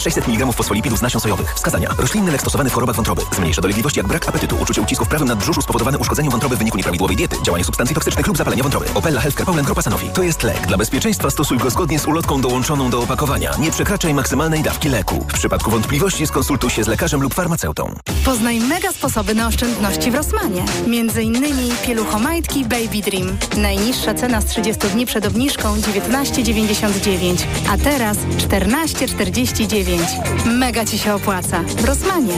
600 mg fosfolipidów z nasion sojowych. Wskazania. Roślinny lek stosowany w chorobach wątroby. Zmniejsza dolegliwości jak brak apetytu, uczucie ucisku w prawym nadbrzuszu spowodowane uszkodzeniem wątroby w wyniku nieprawidłowej diety, działanie substancji toksycznych lub zapalenia wątroby. Opella Healthcare Poland Grupa Sanofi. To jest lek. Dla bezpieczeństwa stosuj go zgodnie z ulotką dołączoną do opakowania. Nie przekraczaj maksymalnej dawki leku. W przypadku wątpliwości skonsultuj się z lekarzem lub farmaceutą. Poznaj mega sposoby na oszczędności w Rossmanie. Między innymi pieluchomajtki Baby Dream. Najniższa cena z 30 dni przed obniżką 19,99, a teraz 14,49. Mega Ci się opłaca. W Rossmanie.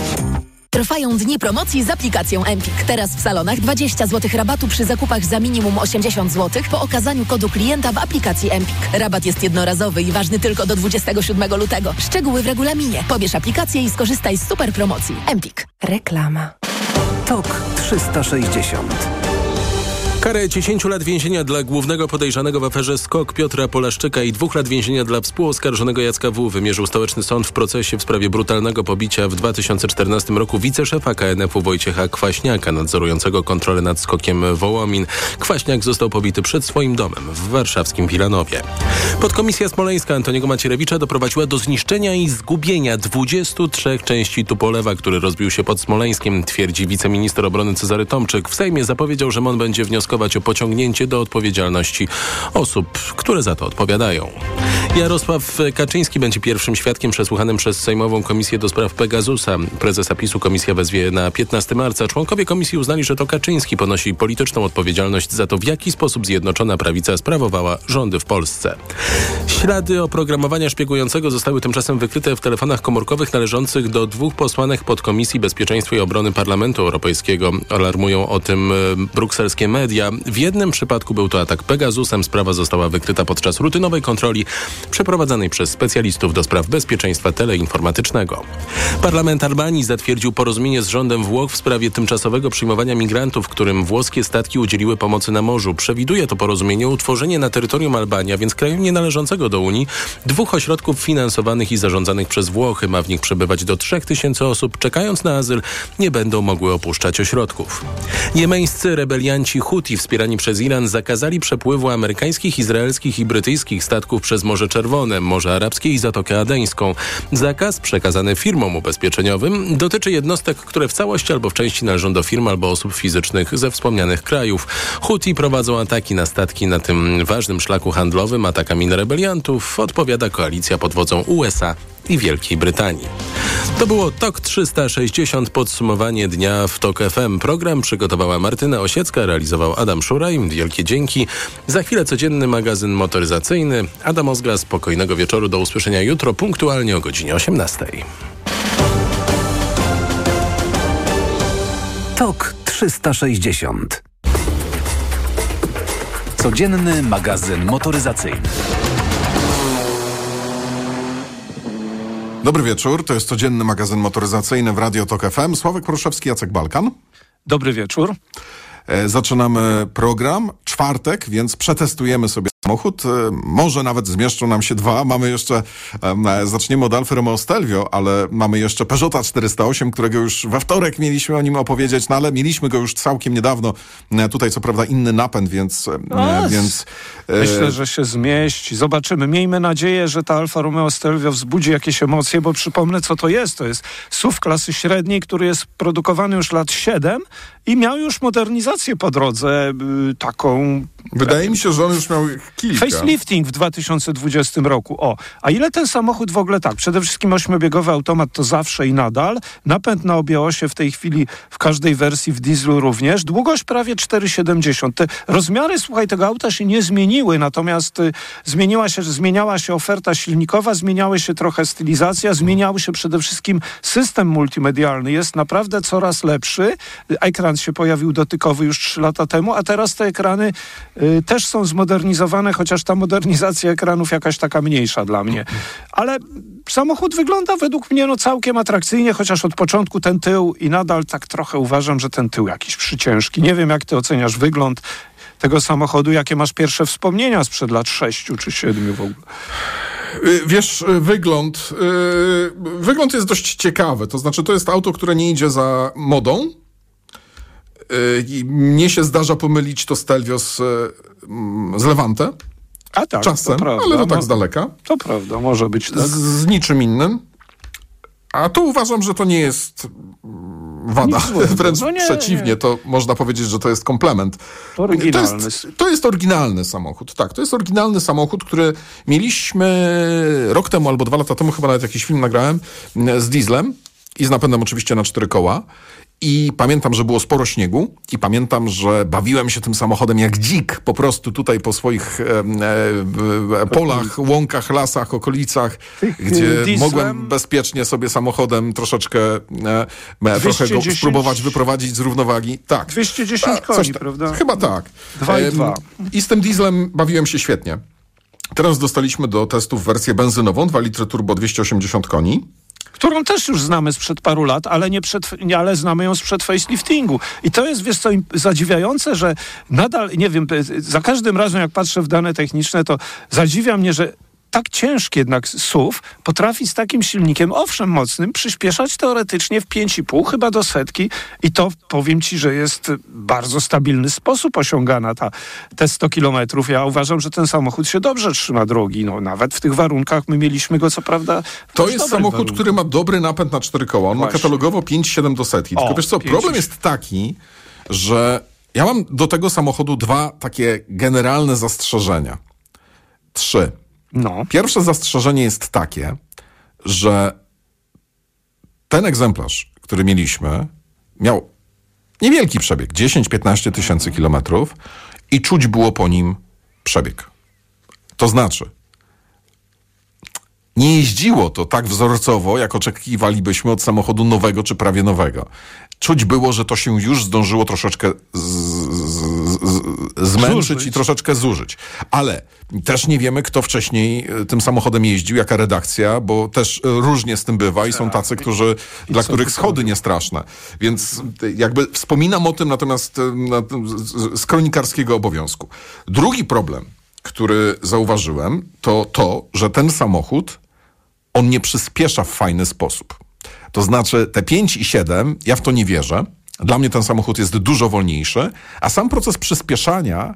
Trwają dni promocji z aplikacją Empik. Teraz w salonach 20 zł rabatu przy zakupach za minimum 80 zł po okazaniu kodu klienta w aplikacji Empik. Rabat jest jednorazowy i ważny tylko do 27 lutego. Szczegóły w regulaminie. Pobierz aplikację i skorzystaj z super promocji. Empik. Reklama. TOK 360 Karę 10 lat więzienia dla głównego podejrzanego w aferze SKOK Piotra Polaszczyka i dwóch lat więzienia dla współoskarżonego Jacka W. wymierzył stołeczny sąd w procesie w sprawie brutalnego pobicia w 2014 roku wiceszefa KNF-u Wojciecha Kwaśniaka, nadzorującego kontrolę nad SKOKiem Wołomin. Kwaśniak został pobity przed swoim domem w warszawskim Wilanowie. Podkomisja smoleńska Antoniego Macierewicza doprowadziła do zniszczenia i zgubienia 23 części Tupolewa, który rozbił się pod Smoleńskiem, twierdzi wiceminister obrony Cezary Tomczyk. W Sejmie zapowiedział, że MON będzie wnioskował wnioskować o pociągnięcie do odpowiedzialności osób, które za to odpowiadają. Jarosław Kaczyński będzie pierwszym świadkiem przesłuchanym przez Sejmową Komisję do Spraw Pegasusa. Prezesa PiSu komisja wezwie na 15 marca. Członkowie komisji uznali, że to Kaczyński ponosi polityczną odpowiedzialność za to, w jaki sposób Zjednoczona Prawica sprawowała rządy w Polsce. Ślady oprogramowania szpiegującego zostały tymczasem wykryte w telefonach komórkowych należących do dwóch posłanek podkomisji Bezpieczeństwa i Obrony Parlamentu Europejskiego. Alarmują o tym e, brukselskie media. W jednym przypadku był to atak Pegasusem. Sprawa została wykryta podczas rutynowej kontroli przeprowadzanej przez specjalistów do spraw bezpieczeństwa teleinformatycznego. Parlament Albanii zatwierdził porozumienie z rządem Włoch w sprawie tymczasowego przyjmowania migrantów, którym włoskie statki udzieliły pomocy na morzu. Przewiduje to porozumienie utworzenie na terytorium Albanii, więc kraju nienależącego do Unii, dwóch ośrodków finansowanych i zarządzanych przez Włochy. Ma w nich przebywać do 3000 osób. Czekając na azyl, nie będą mogły opuszczać ośrodków. Jemeńscy rebelianci Huti wspierani przez Iran zakazali przepływu amerykańskich, izraelskich i brytyjskich statków przez Morze Czerwone, Morze Arabskie i Zatokę Adeńską. Zakaz przekazany firmom ubezpieczeniowym dotyczy jednostek, które w całości albo w części należą do firm albo osób fizycznych ze wspomnianych krajów. Huti prowadzą ataki na statki na tym ważnym szlaku handlowym. Atakami na rebeliantów odpowiada koalicja pod wodzą USA i Wielkiej Brytanii. To było TOK 360, podsumowanie dnia w TOK FM. Program przygotowała Martyna Osiecka, realizował Adam Szuraj. Wielkie dzięki. Za chwilę codzienny magazyn motoryzacyjny. Adam Ozga, spokojnego wieczoru. Do usłyszenia jutro punktualnie o godzinie 18. TOK 360 Codzienny magazyn motoryzacyjny. Dobry wieczór, to jest codzienny magazyn motoryzacyjny w Radio Tok FM. Sławek Proszewski, Jacek Balkan. Dobry wieczór. E, zaczynamy program, czwartek, więc przetestujemy sobie samochód. E, może nawet zmieszczą nam się dwa. Mamy jeszcze, e, zaczniemy od Alfa Romeo Stelvio, ale mamy jeszcze Peugeota 408, którego już we wtorek mieliśmy o nim opowiedzieć, no ale mieliśmy go już całkiem niedawno. Tutaj co prawda inny napęd, więc... Więc myślę, że się zmieści. Zobaczymy. Miejmy nadzieję, że ta Alfa Romeo Stelvio wzbudzi jakieś emocje, bo przypomnę, co to jest. To jest SUV klasy średniej, który jest produkowany już lat 7 i miał już modernizację po drodze, y, taką... Wydaje mi się, że on już miał kilka. Facelifting w 2020 roku. O, a ile ten samochód w ogóle tak? Przede wszystkim ośmiobiegowy automat to zawsze i nadal. Napęd na obie osie w tej chwili w każdej wersji w dieslu również. Długość prawie 4,70. Te rozmiary, słuchaj, tego auta się nie zmieniły, natomiast y, zmieniła się, zmieniała się oferta silnikowa, zmieniały się trochę stylizacja, zmieniał się przede wszystkim system multimedialny. Jest naprawdę coraz lepszy. Ekran się pojawił dotykowy już 3 lata temu, a teraz te ekrany też są zmodernizowane, chociaż ta modernizacja ekranów jakaś taka mniejsza dla mnie. Ale samochód wygląda według mnie no całkiem atrakcyjnie, chociaż od początku ten tył i nadal tak trochę uważam, że ten tył jakiś przyciężki. Nie wiem, jak ty oceniasz wygląd tego samochodu, jakie masz pierwsze wspomnienia sprzed lat sześciu czy siedmiu w ogóle? Y, wiesz, y, wygląd, wygląd jest dość ciekawy. To znaczy, to jest auto, które nie idzie za modą. Yy, mnie się zdarza pomylić to Stelvio z, z Levante. A tak, Czasem, to prawda. ale to tak z daleka. To prawda, może być tak. Z, z niczym innym. A tu uważam, że to nie jest mm, wada. Wręcz No nie, przeciwnie, nie. to można powiedzieć, że to jest komplement. Oryginalny. To jest, to jest oryginalny samochód, tak. To jest oryginalny samochód, który mieliśmy rok temu albo dwa lata temu, chyba nawet jakiś film nagrałem mm, z dieslem i z napędem oczywiście na cztery koła. I pamiętam, że było sporo śniegu i pamiętam, że bawiłem się tym samochodem jak dzik po prostu tutaj po swoich e, e, polach, łąkach, lasach, okolicach, gdzie dieslem? mogłem bezpiecznie sobie samochodem troszeczkę e, e, trochę go 210? spróbować wyprowadzić z równowagi. Tak. 210 A, coś koni, prawda? Chyba tak. Dwa i Em, dwa. I z tym dieslem bawiłem się świetnie. Teraz dostaliśmy do testów wersję benzynową, 2 litry turbo 280 koni. Którą też już znamy sprzed paru lat, ale nie przed, ale znamy ją sprzed faceliftingu. I to jest, wiesz co, zadziwiające, że nadal, nie wiem, za każdym razem jak patrzę w dane techniczne, to zadziwia mnie, że tak ciężki jednak SUV potrafi z takim silnikiem, owszem mocnym, przyspieszać teoretycznie w 5,5 chyba do setki i to powiem ci, że jest w bardzo stabilny sposób osiągana ta, te 100 kilometrów. Ja uważam, że ten samochód się dobrze trzyma drogi. No, nawet w tych warunkach my mieliśmy go co prawda To jest samochód, warunkach. który ma dobry napęd na cztery koła. On ma Właśnie. katalogowo 5,7 do setki. Tylko O, wiesz co, 5,7. problem jest taki, że ja mam do tego samochodu dwa takie generalne zastrzeżenia. Trzy. No. Pierwsze zastrzeżenie jest takie, że ten egzemplarz, który mieliśmy, miał niewielki przebieg 10-15 tysięcy kilometrów i czuć było po nim przebieg. To znaczy, nie jeździło to tak wzorcowo, jak oczekiwalibyśmy od samochodu nowego czy prawie nowego. Czuć było, że to się już zdążyło troszeczkę zmęczyć Zużyć. i troszeczkę zużyć. Ale też nie wiemy, kto wcześniej e, tym samochodem jeździł, jaka redakcja, bo też e, różnie z tym bywa i są tacy, którzy, dla co których schody nie straszne. Więc e, jakby wspominam o tym natomiast na, z kronikarskiego obowiązku. Drugi problem, który zauważyłem, to to, że ten samochód on nie przyspiesza w fajny sposób. To znaczy te 5 i 7, ja w to nie wierzę. Dla mnie ten samochód jest dużo wolniejszy, a sam proces przyspieszania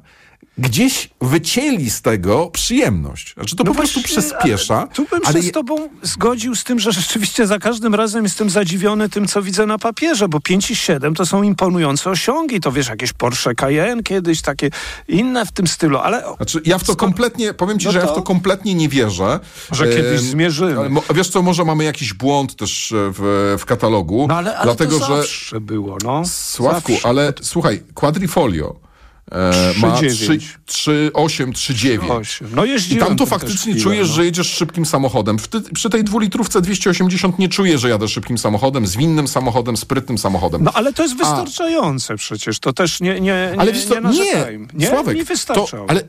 gdzieś wycięli z tego przyjemność. Znaczy to po prostu właśnie, przyspiesza. ale Tu bym ale się z tobą zgodził z tym, że rzeczywiście za każdym razem jestem zadziwiony tym, co widzę na papierze, bo 5 i 7 to są imponujące osiągi. To wiesz, jakieś Porsche Cayenne kiedyś, takie inne w tym stylu, ale... Znaczy, ja w to kompletnie, powiem ci, No że ja to- w to kompletnie nie wierzę. Że kiedyś zmierzymy. Wiesz co, może mamy jakiś błąd też e, w, w katalogu. No ale, ale dlatego, to że zawsze było, no. Sławku, zawsze. ale słuchaj, Quadrifolio e, ma 3,9. 3,8, 3,9. Osiem. No I tam to faktycznie chwilę, czujesz, no. że jedziesz szybkim samochodem. Ty, przy tej dwulitrówce 280 nie czuję, że jadę szybkim samochodem, zwinnym samochodem, sprytnym samochodem. No ale to jest wystarczające przecież, to też nie, nie, nie, ale wiesz nie, nie, nie, Sławek, mi wystarcza. to, ale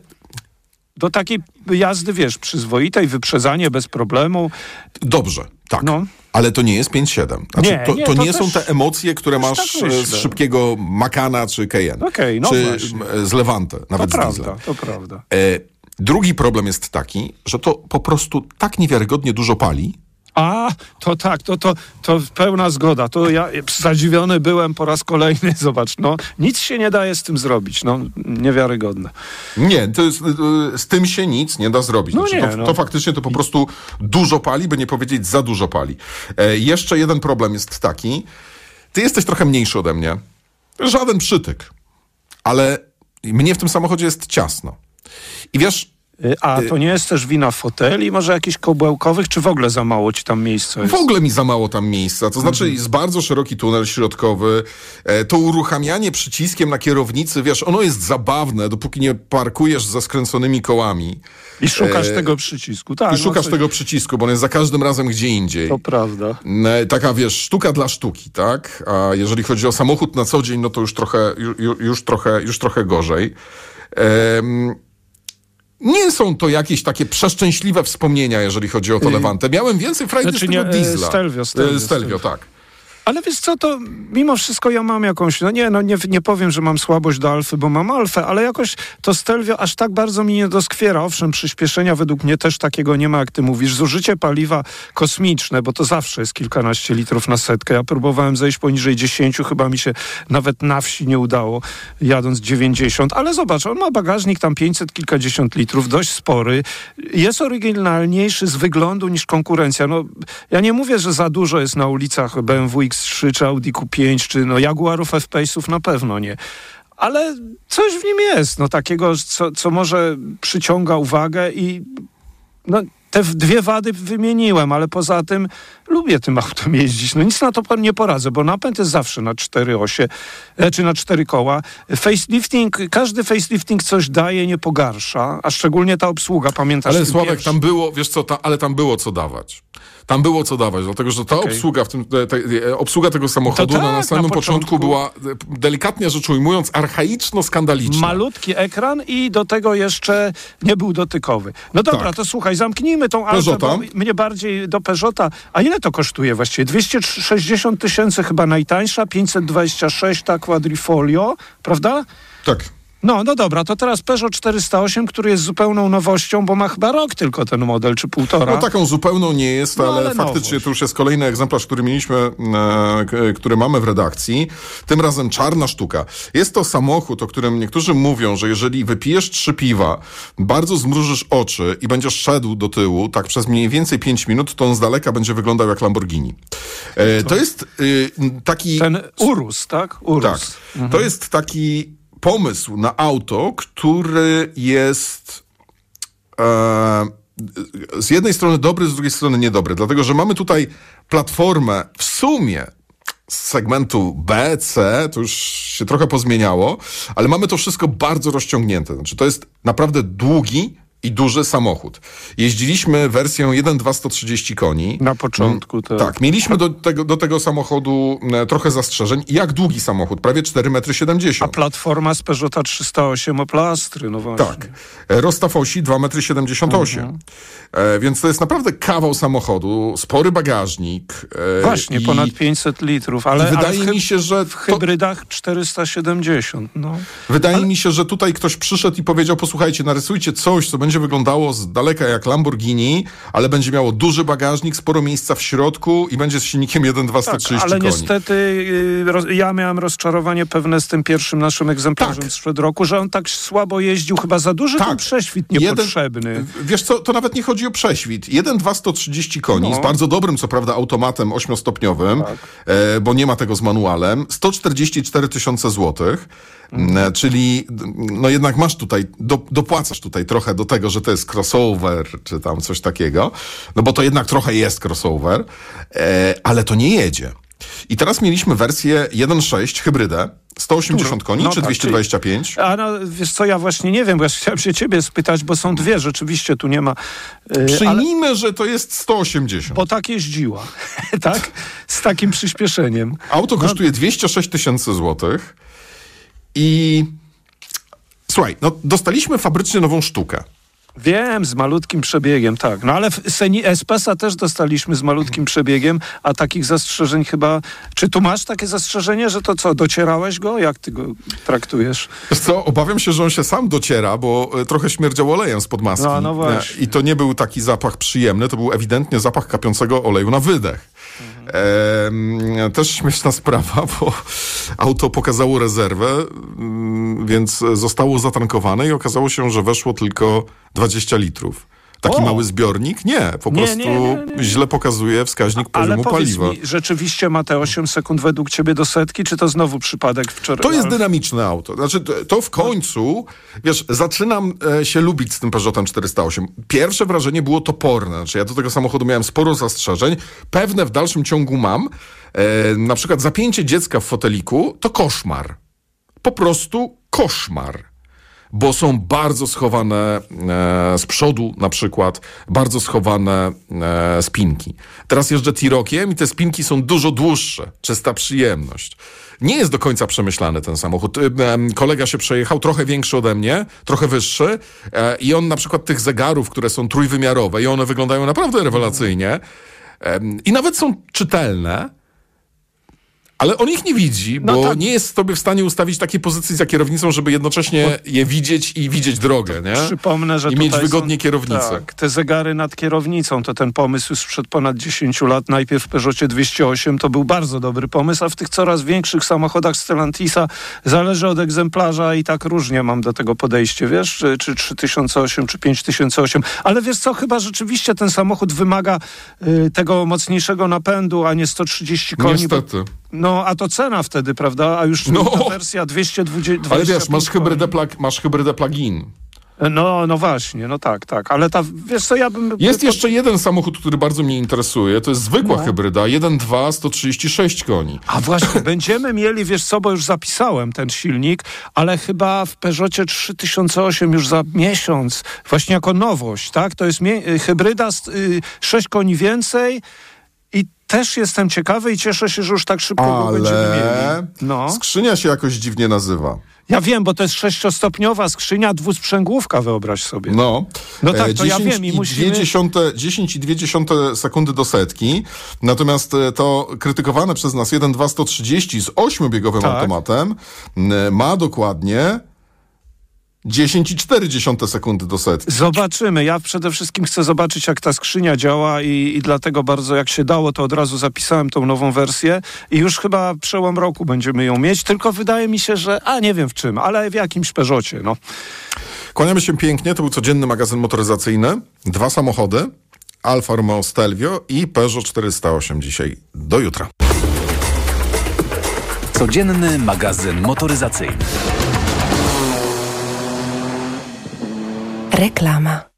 Do takiej jazdy, wiesz, przyzwoitej, wyprzedzanie bez problemu. dobrze, tak. No. Ale to nie jest 5,7. Znaczy, Nie, to, nie, to to nie są też- te emocje, które masz tak z szybkiego Makana czy Cayenne. Okej, no czy właśnie. z Levante, To nawet z prawda, to prawda. E, drugi problem jest taki, że to po prostu tak niewiarygodnie dużo pali, A, to tak, to, to, to pełna zgoda. To ja zadziwiony byłem po raz kolejny. Zobacz, no nic się nie daje z tym zrobić. No, niewiarygodne. Nie, to jest, y, z tym się nic nie da zrobić. No Znaczy, nie, to, no. to faktycznie to po prostu dużo pali, by nie powiedzieć za dużo pali. E, jeszcze jeden problem jest taki. Ty jesteś trochę mniejszy ode mnie. Żaden przytyk. Ale mnie w tym samochodzie jest ciasno. I wiesz, Y, A to nie jest też wina foteli, może jakichś kołbełkowych, czy w ogóle za mało ci tam miejsca jest? W ogóle mi za mało tam miejsca. To znaczy jest bardzo szeroki tunel środkowy. E, to uruchamianie przyciskiem na kierownicy, wiesz, ono jest zabawne, dopóki nie parkujesz ze skręconymi kołami. I szukasz e, tego przycisku. Tak, I szukasz no, tego przycisku, bo on jest za każdym razem gdzie indziej. To prawda. E, Taka, wiesz, sztuka dla sztuki, tak? A jeżeli chodzi o samochód na co dzień, no to już trochę, już, już trochę, już trochę gorzej. Em, nie są to jakieś takie przeszczęśliwe wspomnienia, jeżeli chodzi o to Levante. Miałem więcej frajdy Znaczy z tego nie, e, diesla. Stelvio, Stelvio, E, Stelvio, tak. Ale wiesz co, to mimo wszystko ja mam jakąś, no nie, no nie, nie powiem, że mam słabość do Alfy, bo mam Alfę, ale jakoś to Stelvio aż tak bardzo mi nie doskwiera. Owszem, przyspieszenia według mnie też takiego nie ma, jak ty mówisz. Zużycie paliwa kosmiczne, bo to zawsze jest kilkanaście litrów na setkę. Ja próbowałem zejść poniżej 10, chyba mi się nawet na wsi nie udało, jadąc 90, ale zobacz, on ma bagażnik tam 500 kilkadziesiąt litrów, dość spory. Jest oryginalniejszy z wyglądu niż konkurencja. No, ja nie mówię, że za dużo jest na ulicach BMW X3 czy Audi Q5, czy no Jaguarów F-Pace'ów na pewno nie ale coś w nim jest, no takiego, co, co może przyciąga uwagę i no, te dwie wady wymieniłem, ale poza tym lubię tym autem jeździć. No nic na to nie poradzę, bo napęd jest zawsze na cztery osie, e, czy na cztery koła. Facelifting, każdy facelifting coś daje, nie pogarsza, a szczególnie ta obsługa, pamiętasz? Ale Sławek, pierwszy? tam było, wiesz co, ale tam było co dawać. Tam było co dawać, dlatego że ta Okej. obsługa, w tym, te, te, obsługa tego samochodu no, na tak, samym na początku, początku. była, e, delikatnie rzecz ujmując, archaiczno-skandaliczna. Malutki ekran i do tego jeszcze nie był dotykowy. No dobra, Tak. to słuchaj, zamknijmy tą Alfę, bo mnie bardziej do Peugeota. A ile to kosztuje właściwie? 260 tysięcy chyba najtańsza, 526 ta Quadrifolio, prawda? Tak. No, no dobra, to teraz Peugeot 408, który jest zupełną nowością, bo ma chyba rok tylko ten model, czy półtora. No taką zupełną nie jest, No, ale, ale faktycznie nowość. to już jest kolejny egzemplarz, który mieliśmy, e, który mamy w redakcji. Tym razem czarna sztuka. Jest to samochód, o którym niektórzy mówią, że jeżeli wypijesz trzy piwa, bardzo zmrużysz oczy i będziesz szedł do tyłu, tak przez mniej więcej 5 minut, to on z daleka będzie wyglądał jak Lamborghini. E, to jest y, taki... Ten Urus, tak? Urus. Tak. To jest taki pomysł na auto, który jest e, z jednej strony dobry, z drugiej strony niedobry. Dlatego, że mamy tutaj platformę w sumie z segmentu B, C, to już się trochę pozmieniało, ale mamy to wszystko bardzo rozciągnięte. Znaczy, to jest naprawdę długi i duży samochód. Jeździliśmy wersją 1.2 130 koni. Na początku, tak. Tak, mieliśmy do tego, do tego samochodu e, trochę zastrzeżeń. Jak długi samochód? Prawie 4,70 A m. platforma z Peugeota 308 o plastry, no właśnie. Tak. E, Rozstaw osi 2,78 m. E, więc to jest naprawdę kawał samochodu, spory bagażnik. E, Właśnie, i, ponad 500 litrów, ale, wydaje ale mi się, że w to, hybrydach 470, no. wydaje mi się, że tutaj ktoś przyszedł i powiedział, posłuchajcie, narysujcie coś, co będzie wyglądało z daleka jak Lamborghini, ale będzie miało duży bagażnik, sporo miejsca w środku i będzie z silnikiem 1,2 Tak, 130 ale koni. niestety y, ja miałem rozczarowanie pewne z tym pierwszym naszym egzemplarzem Tak. sprzed roku, że on tak słabo jeździł, chyba za duży Tak. ten prześwit Jeden- niepotrzebny. Wiesz co, to nawet nie chodzi o prześwit. 1,2 130 koni, No. z bardzo dobrym, co prawda, automatem ośmiostopniowym, e, bo nie ma tego z manualem, 144 tysiące złotych, Mhm. e, czyli no jednak masz tutaj, do, dopłacasz tutaj trochę do tego, że to jest crossover, czy tam coś takiego, no bo to jednak trochę jest crossover, e, ale to nie jedzie. I teraz mieliśmy wersję 1.6 hybrydę, 180 koni, No czy tak, 225? A no, wiesz co, ja właśnie nie wiem, bo ja chciałem się ciebie spytać, bo są dwie, rzeczywiście tu nie ma. y, ale, Przyjmijmy, że to jest 180. bo tak jeździła, tak? Z takim przyspieszeniem. Auto kosztuje 206 tysięcy złotych i słuchaj, no dostaliśmy fabrycznie nową sztukę. Wiem, z malutkim przebiegiem, tak. No ale w Seni Espesa też dostaliśmy z malutkim przebiegiem, a takich zastrzeżeń chyba... Czy tu masz takie zastrzeżenie, że to co, docierałeś go? Jak ty go traktujesz? Wiesz co, obawiam się, że on się sam dociera, bo e, trochę śmierdział olejem spod maski. No, no właśnie. E, I to nie był taki zapach przyjemny, to był ewidentnie zapach kapiącego oleju na wydech. Em, też śmieszna sprawa, bo auto pokazało rezerwę, mm, więc zostało zatankowane i okazało się, że weszło tylko 20 litrów. Taki O! mały zbiornik? Nie, po Nie, prostu nie, nie, źle pokazuje wskaźnik Ale poziomu powiedz paliwa. mi, rzeczywiście ma te 8 sekund według ciebie do setki, czy to znowu przypadek wczoraj? To jest dynamiczne auto. Znaczy, to- to w końcu, wiesz, zaczynam e, się lubić z tym Peugeotem 408. Pierwsze wrażenie było toporne. Znaczy, ja do tego samochodu miałem sporo zastrzeżeń. Pewne w dalszym ciągu mam. E, na przykład zapięcie dziecka w foteliku to koszmar. Po prostu koszmar. Bo są bardzo schowane e, z przodu, na przykład, bardzo schowane e, spinki. Teraz jeżdżę Tirokiem i te spinki są dużo dłuższe. Czysta przyjemność. Nie jest do końca przemyślany ten samochód. E, kolega się przejechał, trochę większy ode mnie, trochę wyższy i on na przykład tych zegarów, które są trójwymiarowe i one wyglądają naprawdę rewelacyjnie i nawet są czytelne, Ale on ich nie widzi, No bo tak. nie jest sobie w stanie ustawić takiej pozycji za kierownicą, żeby jednocześnie je widzieć i widzieć drogę, nie? Przypomnę, że I mieć wygodnie są, kierownicę. Tak, te zegary nad kierownicą, to ten pomysł już sprzed ponad 10 lat. Najpierw w Peugeotie 208 to był bardzo dobry pomysł, a w tych coraz większych samochodach Stellantisa zależy od egzemplarza i tak różnie mam do tego podejście, wiesz, czy, czy 3008, czy 5008. Ale wiesz co, chyba rzeczywiście ten samochód wymaga y, tego mocniejszego napędu, a nie 130 koni. bo- Niestety. No, a to cena wtedy, prawda? A już No. ta wersja 220 Ale wiesz, masz hybrydę, plag, masz hybrydę plug-in. No, no właśnie, no tak, tak. Ale ta, wiesz co, ja bym... Jest jeszcze jeden samochód, który bardzo mnie interesuje. To jest zwykła hybryda. 1.2, 136 koni. A właśnie, będziemy mieli, wiesz co, bo już zapisałem ten silnik, ale chyba w Peugeotie 3008 już za miesiąc, właśnie jako nowość, tak? To jest hybryda, z, y, 6 koni więcej i też jestem ciekawy i cieszę się, że już tak szybko go będziemy Ale mieli. No, skrzynia się jakoś dziwnie nazywa. ja wiem, bo to jest sześciostopniowa skrzynia, dwusprzęgłówka, wyobraź sobie. No, No tak, E, to ja 10 wiem i i musimy- 10,2 10,2 sekundy do setki. Natomiast e, to krytykowane przez nas 1.2 130 z 8-biegowym Tak. automatem m, ma dokładnie 10,4 sekundy do setki. Zobaczymy. Ja przede wszystkim chcę zobaczyć, jak ta skrzynia działa i, i dlatego bardzo, jak się dało, to od razu zapisałem tą nową wersję i już chyba przełom roku będziemy ją mieć, tylko wydaje mi się, że, a nie wiem w czym, ale w jakimś Peugeocie, no. Kłaniamy się pięknie. To był codzienny magazyn motoryzacyjny. Dwa samochody. Alfa Romeo Stelvio i Peugeot 408 dzisiaj. Do jutra. Codzienny magazyn motoryzacyjny. Reklama.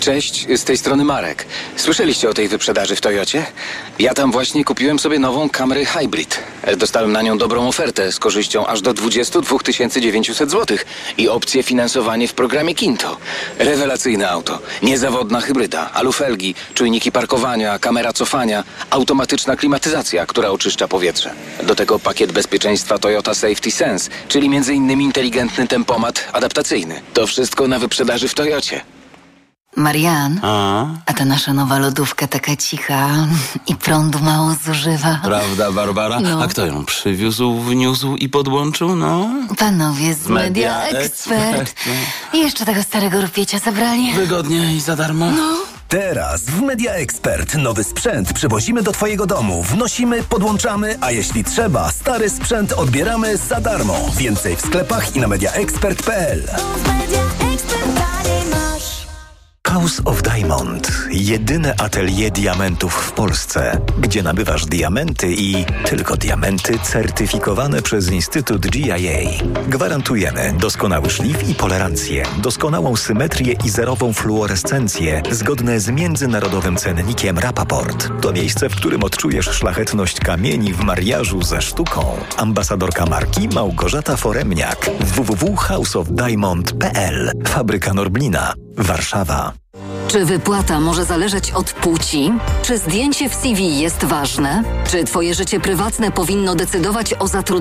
Cześć, z tej strony Marek. Słyszeliście o tej wyprzedaży w Toyocie? Ja tam właśnie kupiłem sobie nową Camry Hybrid. Dostałem na nią dobrą ofertę z korzyścią aż do 22 900 zł i opcję finansowanie w programie Kinto. Rewelacyjne auto, niezawodna hybryda, alufelgi, czujniki parkowania, kamera cofania, automatyczna klimatyzacja, która oczyszcza powietrze. Do tego pakiet bezpieczeństwa Toyota Safety Sense, czyli m.in. inteligentny tempomat adaptacyjny. To wszystko na wyprzedaży w Toyocie. Marian, A? a ta nasza nowa lodówka taka cicha i prądu mało zużywa. Prawda, Barbara? No. A kto ją przywiózł, wniósł i podłączył, no? Panowie z Media Media Expert. Expert. I jeszcze tego starego rupiecia zabrali. Wygodnie i za darmo? No. Teraz w Media Expert nowy sprzęt przywozimy do Twojego domu, wnosimy, podłączamy, a jeśli trzeba, stary sprzęt odbieramy za darmo. Więcej w sklepach i na mediaexpert.pl. House of Diamond. Jedyne atelier diamentów w Polsce, gdzie nabywasz diamenty i tylko diamenty certyfikowane przez Instytut GIA. Gwarantujemy doskonały szlif i polerancję, doskonałą symetrię i zerową fluorescencję zgodne z międzynarodowym cennikiem Rapaport. To miejsce, w którym odczujesz szlachetność kamieni w mariażu ze sztuką. Ambasadorka marki Małgorzata Foremniak. www.houseofdiamond.pl Fabryka Norblina. Warszawa. Czy wypłata może zależeć od płci? Czy zdjęcie w CV jest ważne? Czy twoje życie prywatne powinno decydować o zatrudnieniu?